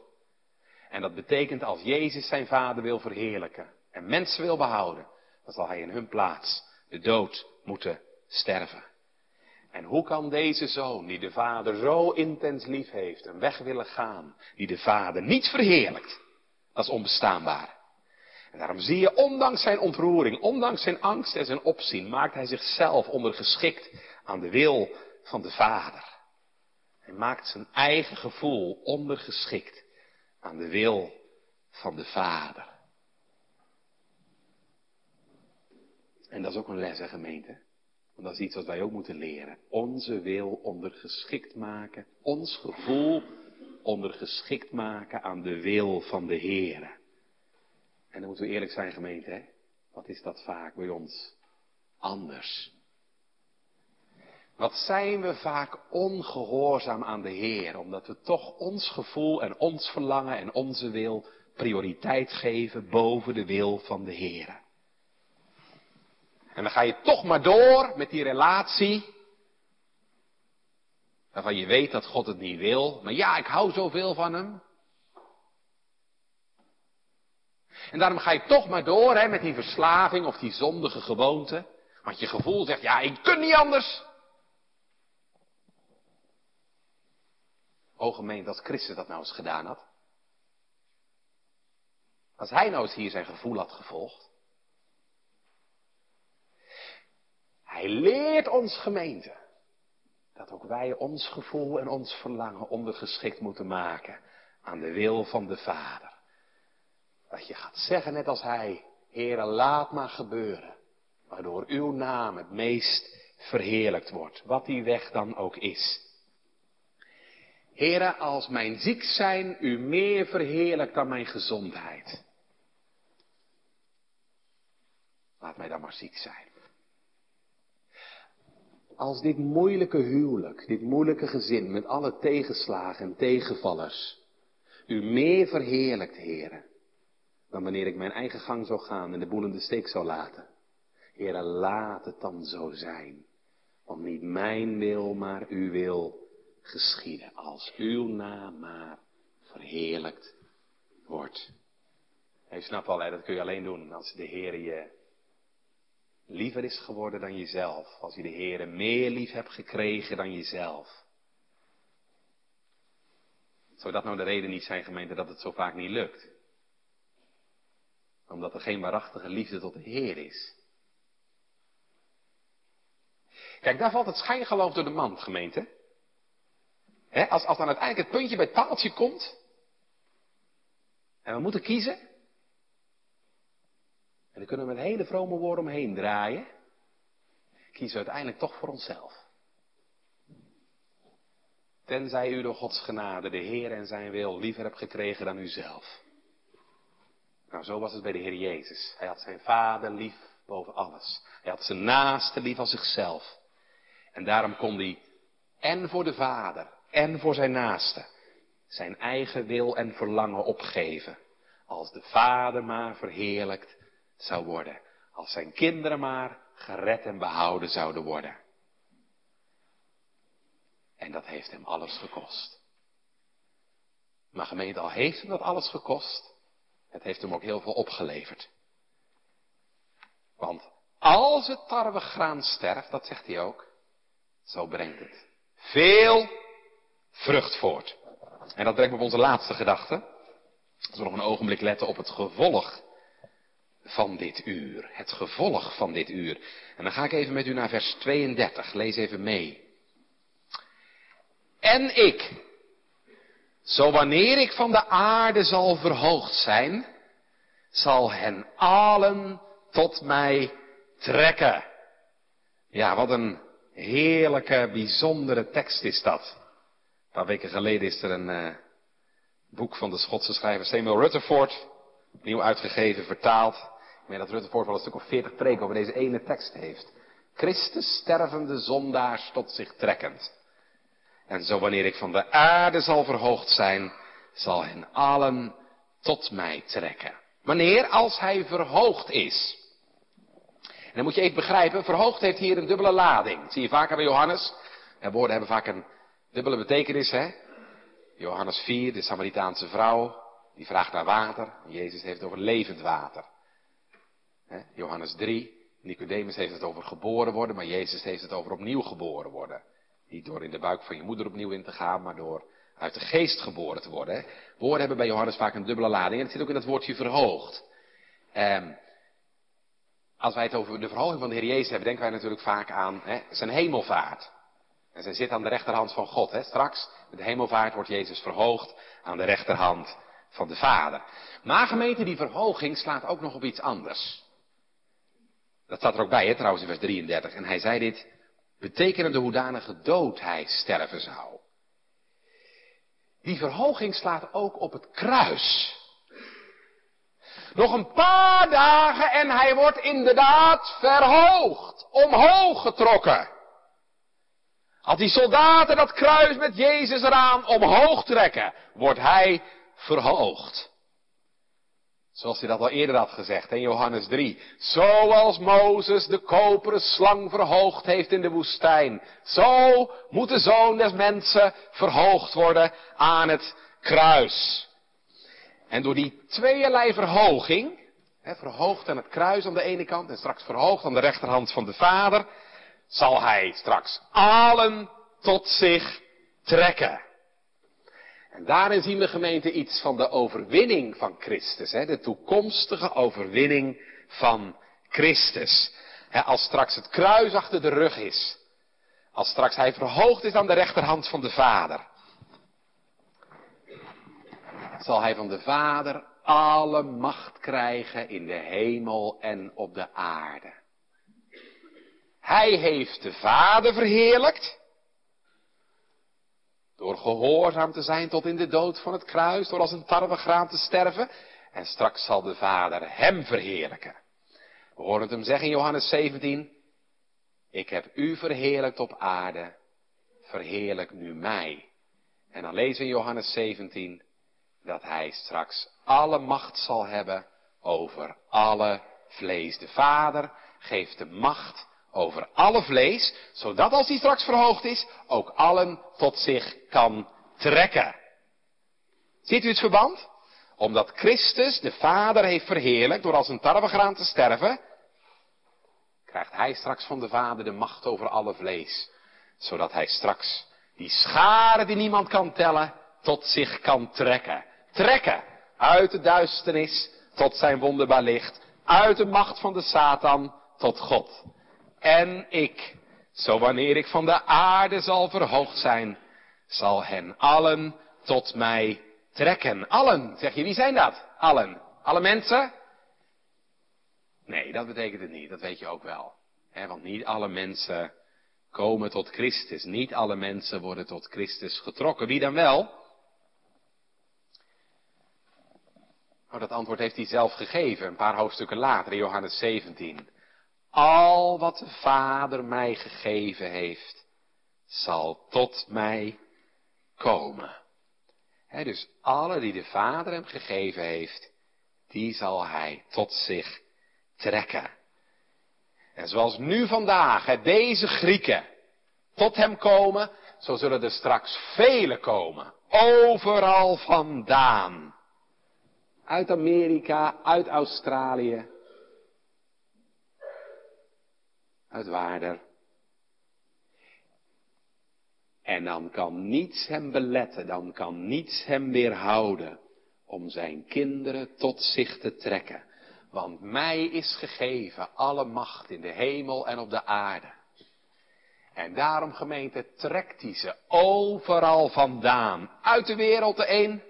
En dat betekent als Jezus zijn vader wil verheerlijken en mensen wil behouden, dan zal hij in hun plaats de dood moeten sterven. En hoe kan deze zoon, die de vader zo intens lief heeft, een weg willen gaan, die de vader niet verheerlijkt? Is onbestaanbaar. En daarom zie je, ondanks zijn ontroering, ondanks zijn angst en zijn opzien, maakt hij zichzelf ondergeschikt aan de wil van de vader. Hij maakt zijn eigen gevoel ondergeschikt aan de wil van de Vader. En dat is ook een les, hè, gemeente. Dat is iets wat wij ook moeten leren. Onze wil ondergeschikt maken, ons gevoel ondergeschikt maken aan de wil van de Heer. En dan moeten we eerlijk zijn, gemeente? Wat is dat vaak bij ons anders? Wat zijn we vaak ongehoorzaam aan de Heer, omdat we toch ons gevoel en ons verlangen en onze wil prioriteit geven boven de wil van de Heer. En dan ga je toch maar door met die relatie, waarvan je weet dat God het niet wil, maar ja, ik hou zoveel van Hem. En daarom ga je toch maar door hè, met die verslaving of die zondige gewoonte, want je gevoel zegt, ja, ik kan niet anders. O gemeente, als Christus dat nou eens gedaan had. Als hij nou eens hier zijn gevoel had gevolgd. Hij leert ons gemeente. Dat ook wij ons gevoel en ons verlangen ondergeschikt moeten maken aan de wil van de Vader. Dat je gaat zeggen net als hij, Heere, laat maar gebeuren. Waardoor uw naam het meest verheerlijkt wordt. Wat die weg dan ook is. Heren, als mijn ziek zijn u meer verheerlijkt dan mijn gezondheid. Laat mij dan maar ziek zijn. Als dit moeilijke huwelijk, dit moeilijke gezin met alle tegenslagen en tegenvallers, u meer verheerlijkt, heren, dan wanneer ik mijn eigen gang zou gaan en de boel in de steek zou laten. Heren, laat het dan zo zijn. Want niet mijn wil, maar uw wil geschieden. Als uw naam maar verheerlijkt wordt. Je snapt al, dat kun je alleen doen als de Heer je liever is geworden dan jezelf. Als je de Heer meer lief hebt gekregen dan jezelf. Zou dat nou de reden niet zijn, gemeente, dat het zo vaak niet lukt? Omdat er geen waarachtige liefde tot de Heer is. Kijk, daar valt het schijngeloof door de man, gemeente. als, als dan uiteindelijk het puntje bij het paaltje komt. En we moeten kiezen. Dan kunnen we met hele vrome woorden omheen draaien. Kiezen we uiteindelijk toch voor onszelf. Tenzij u door Gods genade de Heer en zijn wil liever hebt gekregen dan uzelf. Nou, zo was het bij de Heer Jezus. Hij had zijn vader lief boven alles. Hij had zijn naaste lief als zichzelf. En daarom kon hij en voor de vader en voor zijn naaste zijn eigen wil en verlangen opgeven. Als de vader maar verheerlijkt zou worden. Als zijn kinderen maar gered en behouden zouden worden. En dat heeft hem alles gekost. Maar gemeente, al heeft hem dat alles gekost, het heeft hem ook heel veel opgeleverd. Want als het tarwegraan sterft, dat zegt hij ook, zo brengt het veel vrucht voort. En dat brengt me op onze laatste gedachte. Als we nog een ogenblik letten op het gevolg van dit uur. Het gevolg van dit uur. En dan ga ik even met u naar vers 32. Lees even mee. En ik, zo wanneer ik van de aarde zal verhoogd zijn, zal hen allen tot mij trekken. Ja, wat een heerlijke, bijzondere tekst is dat. Een paar weken geleden is er een uh, boek van de Schotse schrijver Samuel Rutherford, nieuw uitgegeven, vertaald. Ik meen dat Rutherford wel een stuk of veertig preken over deze ene tekst heeft. Christus stervende zondaars tot zich trekkend. En zo wanneer ik van de aarde zal verhoogd zijn, zal hen allen tot mij trekken. Wanneer? Als hij verhoogd is. En dan moet je even begrijpen, verhoogd heeft hier een dubbele lading. Zie je vaker bij Johannes. En woorden hebben vaak een dubbele betekenis, hè. Johannes 4, de Samaritaanse vrouw, die vraagt naar water. Jezus heeft het over levend water. Johannes 3, Nicodemus heeft het over geboren worden, maar Jezus heeft het over opnieuw geboren worden. Niet door in de buik van je moeder opnieuw in te gaan, maar door uit de geest geboren te worden. Woorden hebben bij Johannes vaak een dubbele lading en het zit ook in het woordje verhoogd. Um, als wij het over de verhoging van de Heer Jezus hebben, denken wij natuurlijk vaak aan zijn hemelvaart. En zij zit aan de rechterhand van God. Straks, met de hemelvaart, wordt Jezus verhoogd aan de rechterhand van de Vader. Maar gemeente, die verhoging slaat ook nog op iets anders. Dat staat er ook bij, hè, trouwens, in vers 33. En hij zei dit, betekenende hoedanige dood hij sterven zou. Die verhoging slaat ook op het kruis. Nog een paar dagen en hij wordt inderdaad verhoogd, omhoog getrokken. Als die soldaten dat kruis met Jezus eraan omhoog trekken, wordt hij verhoogd. Zoals hij dat al eerder had gezegd in Johannes 3. Zoals Mozes de koperen slang verhoogd heeft in de woestijn. Zo moet de zoon des mensen verhoogd worden aan het kruis. En door die tweeërlei verhoging, hè, verhoogd aan het kruis aan de ene kant en straks verhoogd aan de rechterhand van de Vader, zal hij straks allen tot zich trekken. En daarin zien we gemeente iets van de overwinning van Christus, hè, de toekomstige overwinning van Christus. Als straks het kruis achter de rug is, als straks hij verhoogd is aan de rechterhand van de Vader, zal hij van de Vader alle macht krijgen in de hemel en op de aarde. Hij heeft de Vader verheerlijkt. Door gehoorzaam te zijn tot in de dood van het kruis, door als een tarwegraan te sterven. En straks zal de Vader hem verheerlijken. We horen het hem zeggen in Johannes 17. Ik heb u verheerlijkt op aarde, verheerlijk nu mij. En dan lezen we in Johannes 17 dat hij straks alle macht zal hebben over alle vlees. De Vader geeft de macht over alle vlees, zodat als hij straks verhoogd is, ook allen tot zich kan trekken. Ziet u het verband? Omdat Christus de Vader heeft verheerlijkt door als een tarwegraan te sterven, krijgt hij straks van de Vader de macht over alle vlees. Zodat hij straks die scharen die niemand kan tellen, tot zich kan trekken. Trekken uit de duisternis tot zijn wonderbaar licht. Uit de macht van de Satan tot God. En ik, zo wanneer ik van de aarde zal verhoogd zijn, zal hen allen tot mij trekken. Allen, zeg je, wie zijn dat? Allen. Alle mensen? Nee, dat betekent het niet, dat weet je ook wel. want niet alle mensen komen tot Christus. Niet alle mensen worden tot Christus getrokken. Wie dan wel? Oh, dat antwoord heeft hij zelf gegeven, een paar hoofdstukken later, in Johannes 17. Al wat de Vader mij gegeven heeft, zal tot mij komen. dus alle die de Vader hem gegeven heeft, die zal hij tot zich trekken. En zoals nu vandaag deze Grieken tot hem komen, zo zullen er straks velen komen. Overal vandaan. Uit Amerika, uit Australië, uit Waarder. En dan kan niets hem beletten, dan kan niets hem weerhouden om zijn kinderen tot zich te trekken. Want mij is gegeven alle macht in de hemel en op de aarde. En daarom gemeente trekt hij ze overal vandaan. Uit de wereld de een,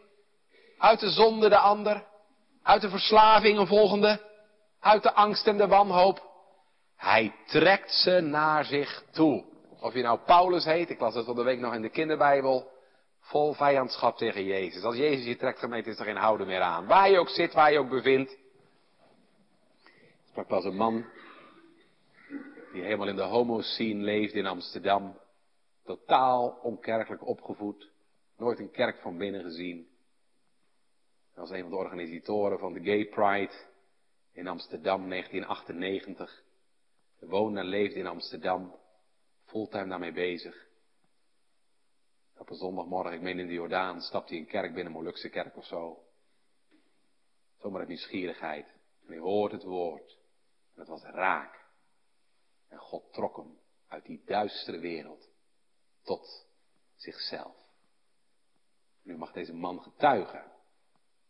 uit de zonde de ander, uit de verslaving een volgende, uit de angst en de wanhoop. Hij trekt ze naar zich toe. Of je nou Paulus heet, ik las het van de week nog in de kinderbijbel, vol vijandschap tegen Jezus. Als Jezus je trekt, gemeente, is er geen houden meer aan. Waar je ook zit, waar je ook bevindt, sprak pas een man die helemaal in de homo-scene leefde in Amsterdam. Totaal onkerkelijk opgevoed. Nooit een kerk van binnen gezien. Hij was een van de organisatoren van de Gay Pride in Amsterdam 1998. Woonde en leefde in Amsterdam. Fulltime daarmee bezig. Op een zondagmorgen, ik meen in de Jordaan, stapte hij in kerk binnen, een Molukse kerk of zo. Zomaar uit nieuwsgierigheid. En hij hoort het woord. En het was raak. En God trok hem uit die duistere wereld tot zichzelf. Nu mag deze man getuigen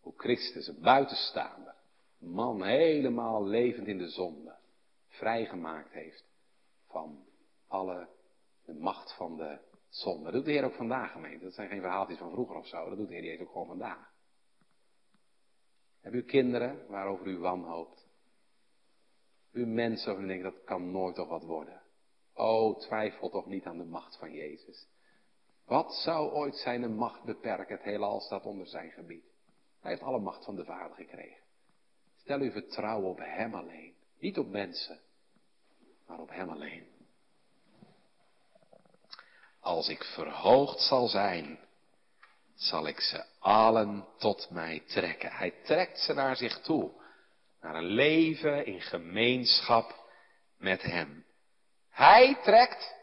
hoe Christus, een buitenstaander, man helemaal levend in de zonde, vrijgemaakt heeft van alle de macht van de zonde. Dat doet de Heer ook vandaag, gemeente. Dat zijn geen verhaaltjes van vroeger of zo. Dat doet de Heer die ook gewoon vandaag. Heb u kinderen waarover u wanhoopt? U mensen waarvan u denkt, dat kan nooit toch wat worden. O, twijfel toch niet aan de macht van Jezus. Wat zou ooit zijn macht beperken? Het heelal staat onder zijn gebied. Hij heeft alle macht van de Vader gekregen. Stel uw vertrouwen op Hem alleen. Niet op mensen, maar op Hem alleen. Als ik verhoogd zal zijn, zal ik ze allen tot mij trekken. Hij trekt ze naar zich toe. Naar een leven in gemeenschap met Hem. Hij trekt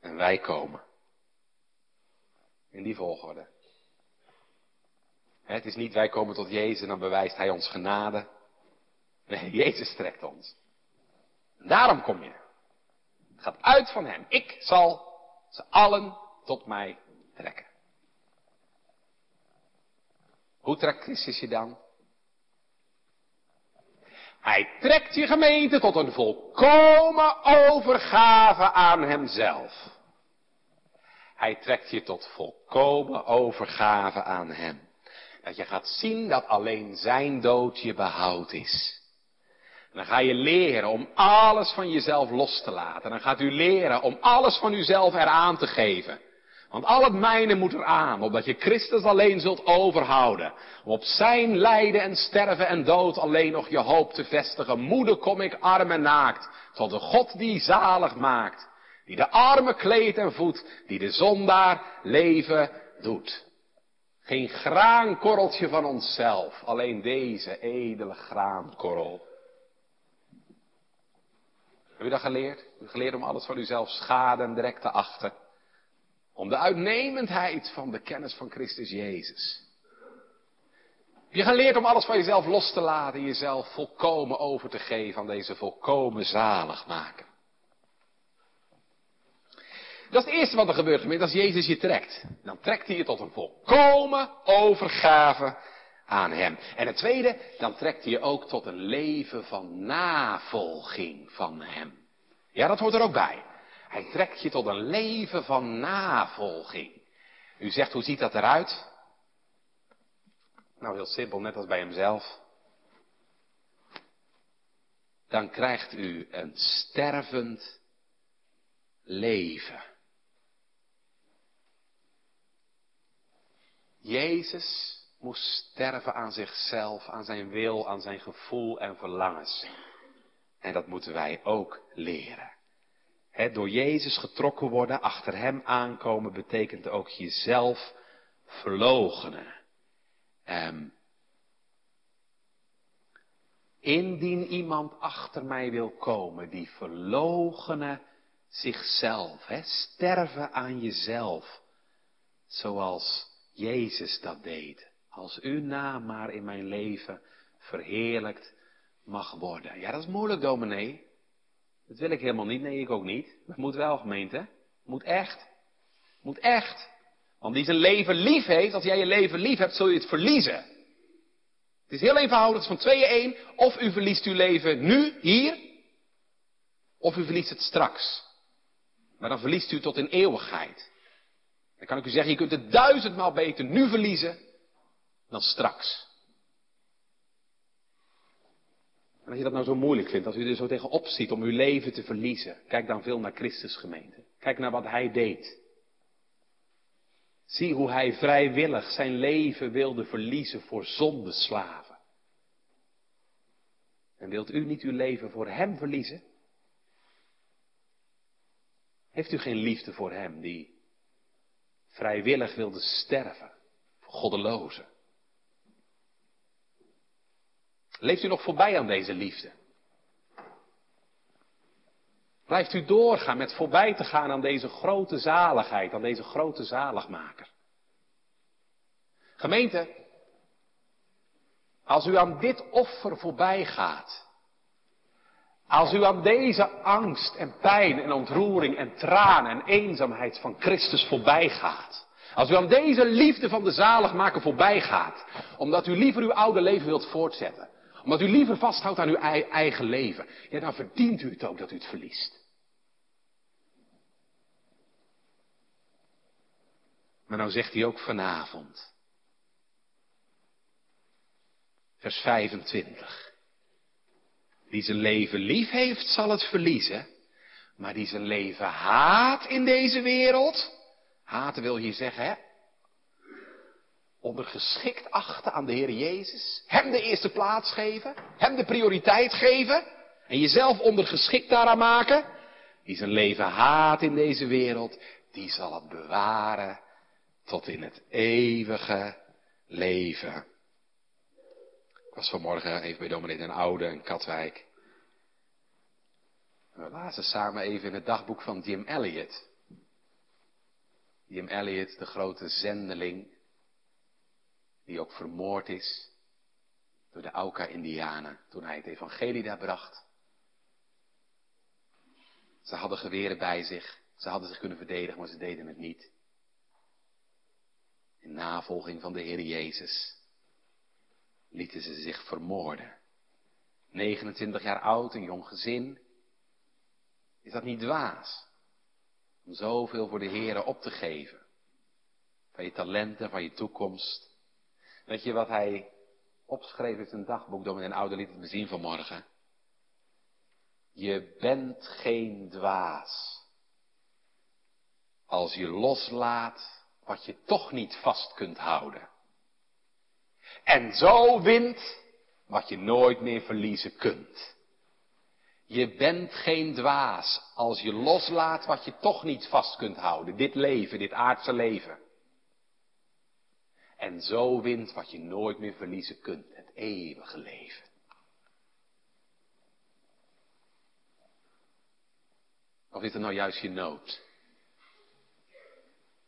en wij komen. In die volgorde. Het is niet wij komen tot Jezus en dan bewijst Hij ons genade. Nee, Jezus trekt ons. Daarom kom je. Het gaat uit van Hem. Ik zal ze allen tot mij trekken. Hoe trekt Christus je dan? Hij trekt je gemeente tot een volkomen overgave aan Hemzelf. Hij trekt je tot volkomen overgave aan Hem. Dat je gaat zien dat alleen Zijn dood je behoud is. En dan ga je leren om alles van jezelf los te laten. En dan gaat u leren om alles van uzelf eraan te geven. Want al het mijne moet eraan, opdat je Christus alleen zult overhouden. Om op zijn lijden en sterven en dood alleen nog je hoop te vestigen. Moeder kom ik arm en naakt, tot de God die zalig maakt. Die de arme kleedt en voedt, die de zondaar leven doet. Geen graankorreltje van onszelf, alleen deze edele graankorrel. Heb u dat geleerd? U geleerd om alles van uzelf schade direct te achten. Om de uitnemendheid van de kennis van Christus Jezus. Heb je geleerd om alles van jezelf los te laten, jezelf volkomen over te geven aan deze volkomen zalig maken. Dat is het eerste wat er gebeurt als Jezus je trekt. Dan trekt hij je tot een volkomen overgave aan Hem. En het tweede, dan trekt hij je ook tot een leven van navolging van Hem. Ja, dat hoort er ook bij. Hij trekt je tot een leven van navolging. U zegt, hoe ziet dat eruit? Nou, heel simpel, net als bij hemzelf. Dan krijgt u een stervend leven. Jezus moest sterven aan zichzelf, aan zijn wil, aan zijn gevoel en verlangens. En dat moeten wij ook leren. door Jezus getrokken worden, achter Hem aankomen, betekent ook jezelf verlogenen. Um, indien iemand achter mij wil komen, die verlogenen zichzelf, sterven aan jezelf, zoals Jezus dat deed. Als uw naam maar in mijn leven verheerlijkt mag worden. Ja, dat is moeilijk, dominee. Dat wil ik helemaal niet. Nee, ik ook niet. Maar moet wel, gemeente. Moet echt. Moet echt. Want die zijn leven lief heeft, als jij je leven lief hebt, zul je het verliezen. Het is heel eenvoudig, het is van tweeën één. Of u verliest uw leven nu, hier, of u verliest het straks. Maar dan verliest u tot in eeuwigheid. Dan kan ik u zeggen, je kunt het duizendmaal beter nu verliezen dan straks. En als je dat nou zo moeilijk vindt, als u er zo tegenop ziet om uw leven te verliezen, kijk dan veel naar Christus gemeente. Kijk naar wat Hij deed. Zie hoe Hij vrijwillig zijn leven wilde verliezen voor zondeslaven. En wilt u niet uw leven voor Hem verliezen? Heeft u geen liefde voor Hem die vrijwillig wilde sterven voor goddelozen? Leeft u nog voorbij aan deze liefde? Blijft u doorgaan met voorbij te gaan aan deze grote zaligheid, aan deze grote zaligmaker? Gemeente, als u aan dit offer voorbij gaat, als u aan deze angst en pijn en ontroering en tranen en eenzaamheid van Christus voorbij gaat, als u aan deze liefde van de zaligmaker voorbij gaat, omdat u liever uw oude leven wilt voortzetten, omdat u liever vasthoudt aan uw eigen leven. Ja, dan verdient u het ook dat u het verliest. Maar nou zegt hij ook vanavond. Vers 25. Die zijn leven lief heeft, zal het verliezen. Maar die zijn leven haat in deze wereld. Haten wil hier zeggen, hè? Ondergeschikt achten aan de Heer Jezus, Hem de eerste plaats geven, Hem de prioriteit geven en jezelf ondergeschikt daaraan maken, die zijn leven haat in deze wereld, die zal het bewaren tot in het eeuwige leven. Ik was vanmorgen even bij dominee Den Oude in Katwijk. We lazen samen even in het dagboek van Jim Elliot. Jim Elliot, de grote zendeling, die ook vermoord is door de Auca-Indianen toen hij het evangelie daar bracht. Ze hadden geweren bij zich, ze hadden zich kunnen verdedigen, maar ze deden het niet. In navolging van de Heer Jezus lieten ze zich vermoorden. 29 jaar oud, een jong gezin. Is dat niet dwaas? Om zoveel voor de Heer op te geven. Van je talenten, van je toekomst. Weet je wat hij opschreef in zijn dagboek, door een oude liet het me zien vanmorgen? Je bent geen dwaas. Als je loslaat wat je toch niet vast kunt houden. En zo wint wat je nooit meer verliezen kunt. Je bent geen dwaas als je loslaat wat je toch niet vast kunt houden. Dit leven, dit aardse leven. En zo wint wat je nooit meer verliezen kunt. Het eeuwige leven. Of is het nou juist je nood?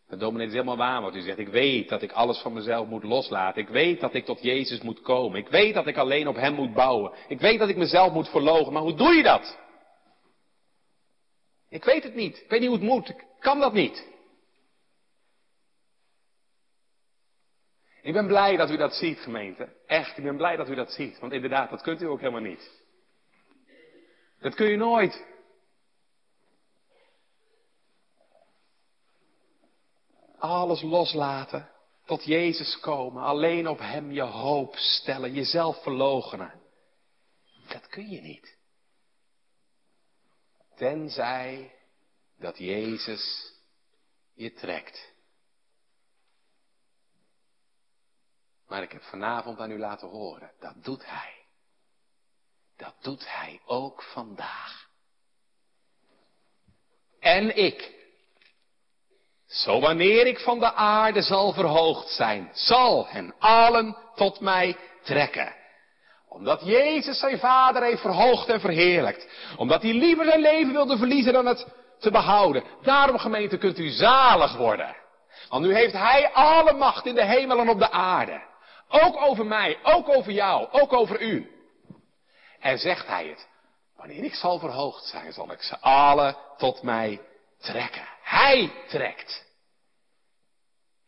De dominee is helemaal waar wat u zegt. Ik weet dat ik alles van mezelf moet loslaten. Ik weet dat ik tot Jezus moet komen. Ik weet dat ik alleen op Hem moet bouwen. Ik weet dat ik mezelf moet verlogen. Maar hoe doe je dat? Ik weet het niet. Ik weet niet hoe het moet. Ik kan dat niet. Ik ben blij dat u dat ziet, gemeente. Echt, ik ben blij dat u dat ziet. Want inderdaad, dat kunt u ook helemaal niet. Dat kun je nooit. Alles loslaten, tot Jezus komen, alleen op Hem je hoop stellen, jezelf verloochenen. Dat kun je niet. Tenzij dat Jezus je trekt. Maar ik heb vanavond aan u laten horen, dat doet Hij. Dat doet Hij ook vandaag. En ik, zo wanneer ik van de aarde zal verhoogd zijn, zal hen allen tot mij trekken. Omdat Jezus zijn vader heeft verhoogd en verheerlijkt. Omdat hij liever zijn leven wilde verliezen dan het te behouden. Daarom gemeente kunt u zalig worden. Want nu heeft hij alle macht in de hemel en op de aarde. Ook over mij, ook over jou, ook over u. En zegt hij het. Wanneer ik zal verhoogd zijn, zal ik ze alle tot mij trekken. Hij trekt.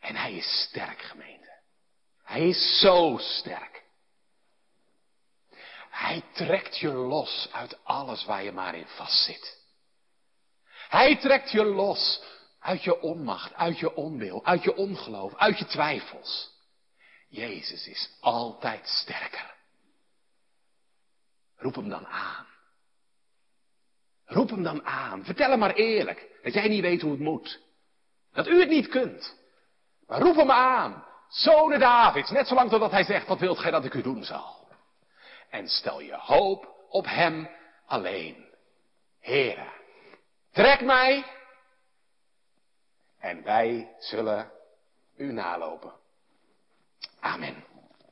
En hij is sterk, gemeente. Hij is zo sterk. Hij trekt je los uit alles waar je maar in vastzit. Hij trekt je los uit je onmacht, uit je onwil, uit je ongeloof, uit je twijfels. Jezus is altijd sterker. Roep hem dan aan. Roep hem dan aan. Vertel hem maar eerlijk dat jij niet weet hoe het moet. Dat u het niet kunt. Maar roep hem aan. Zonen Davids, net zolang totdat hij zegt, wat wilt gij dat ik u doen zal? En stel je hoop op hem alleen. Heere, trek mij en wij zullen u nalopen. Amen.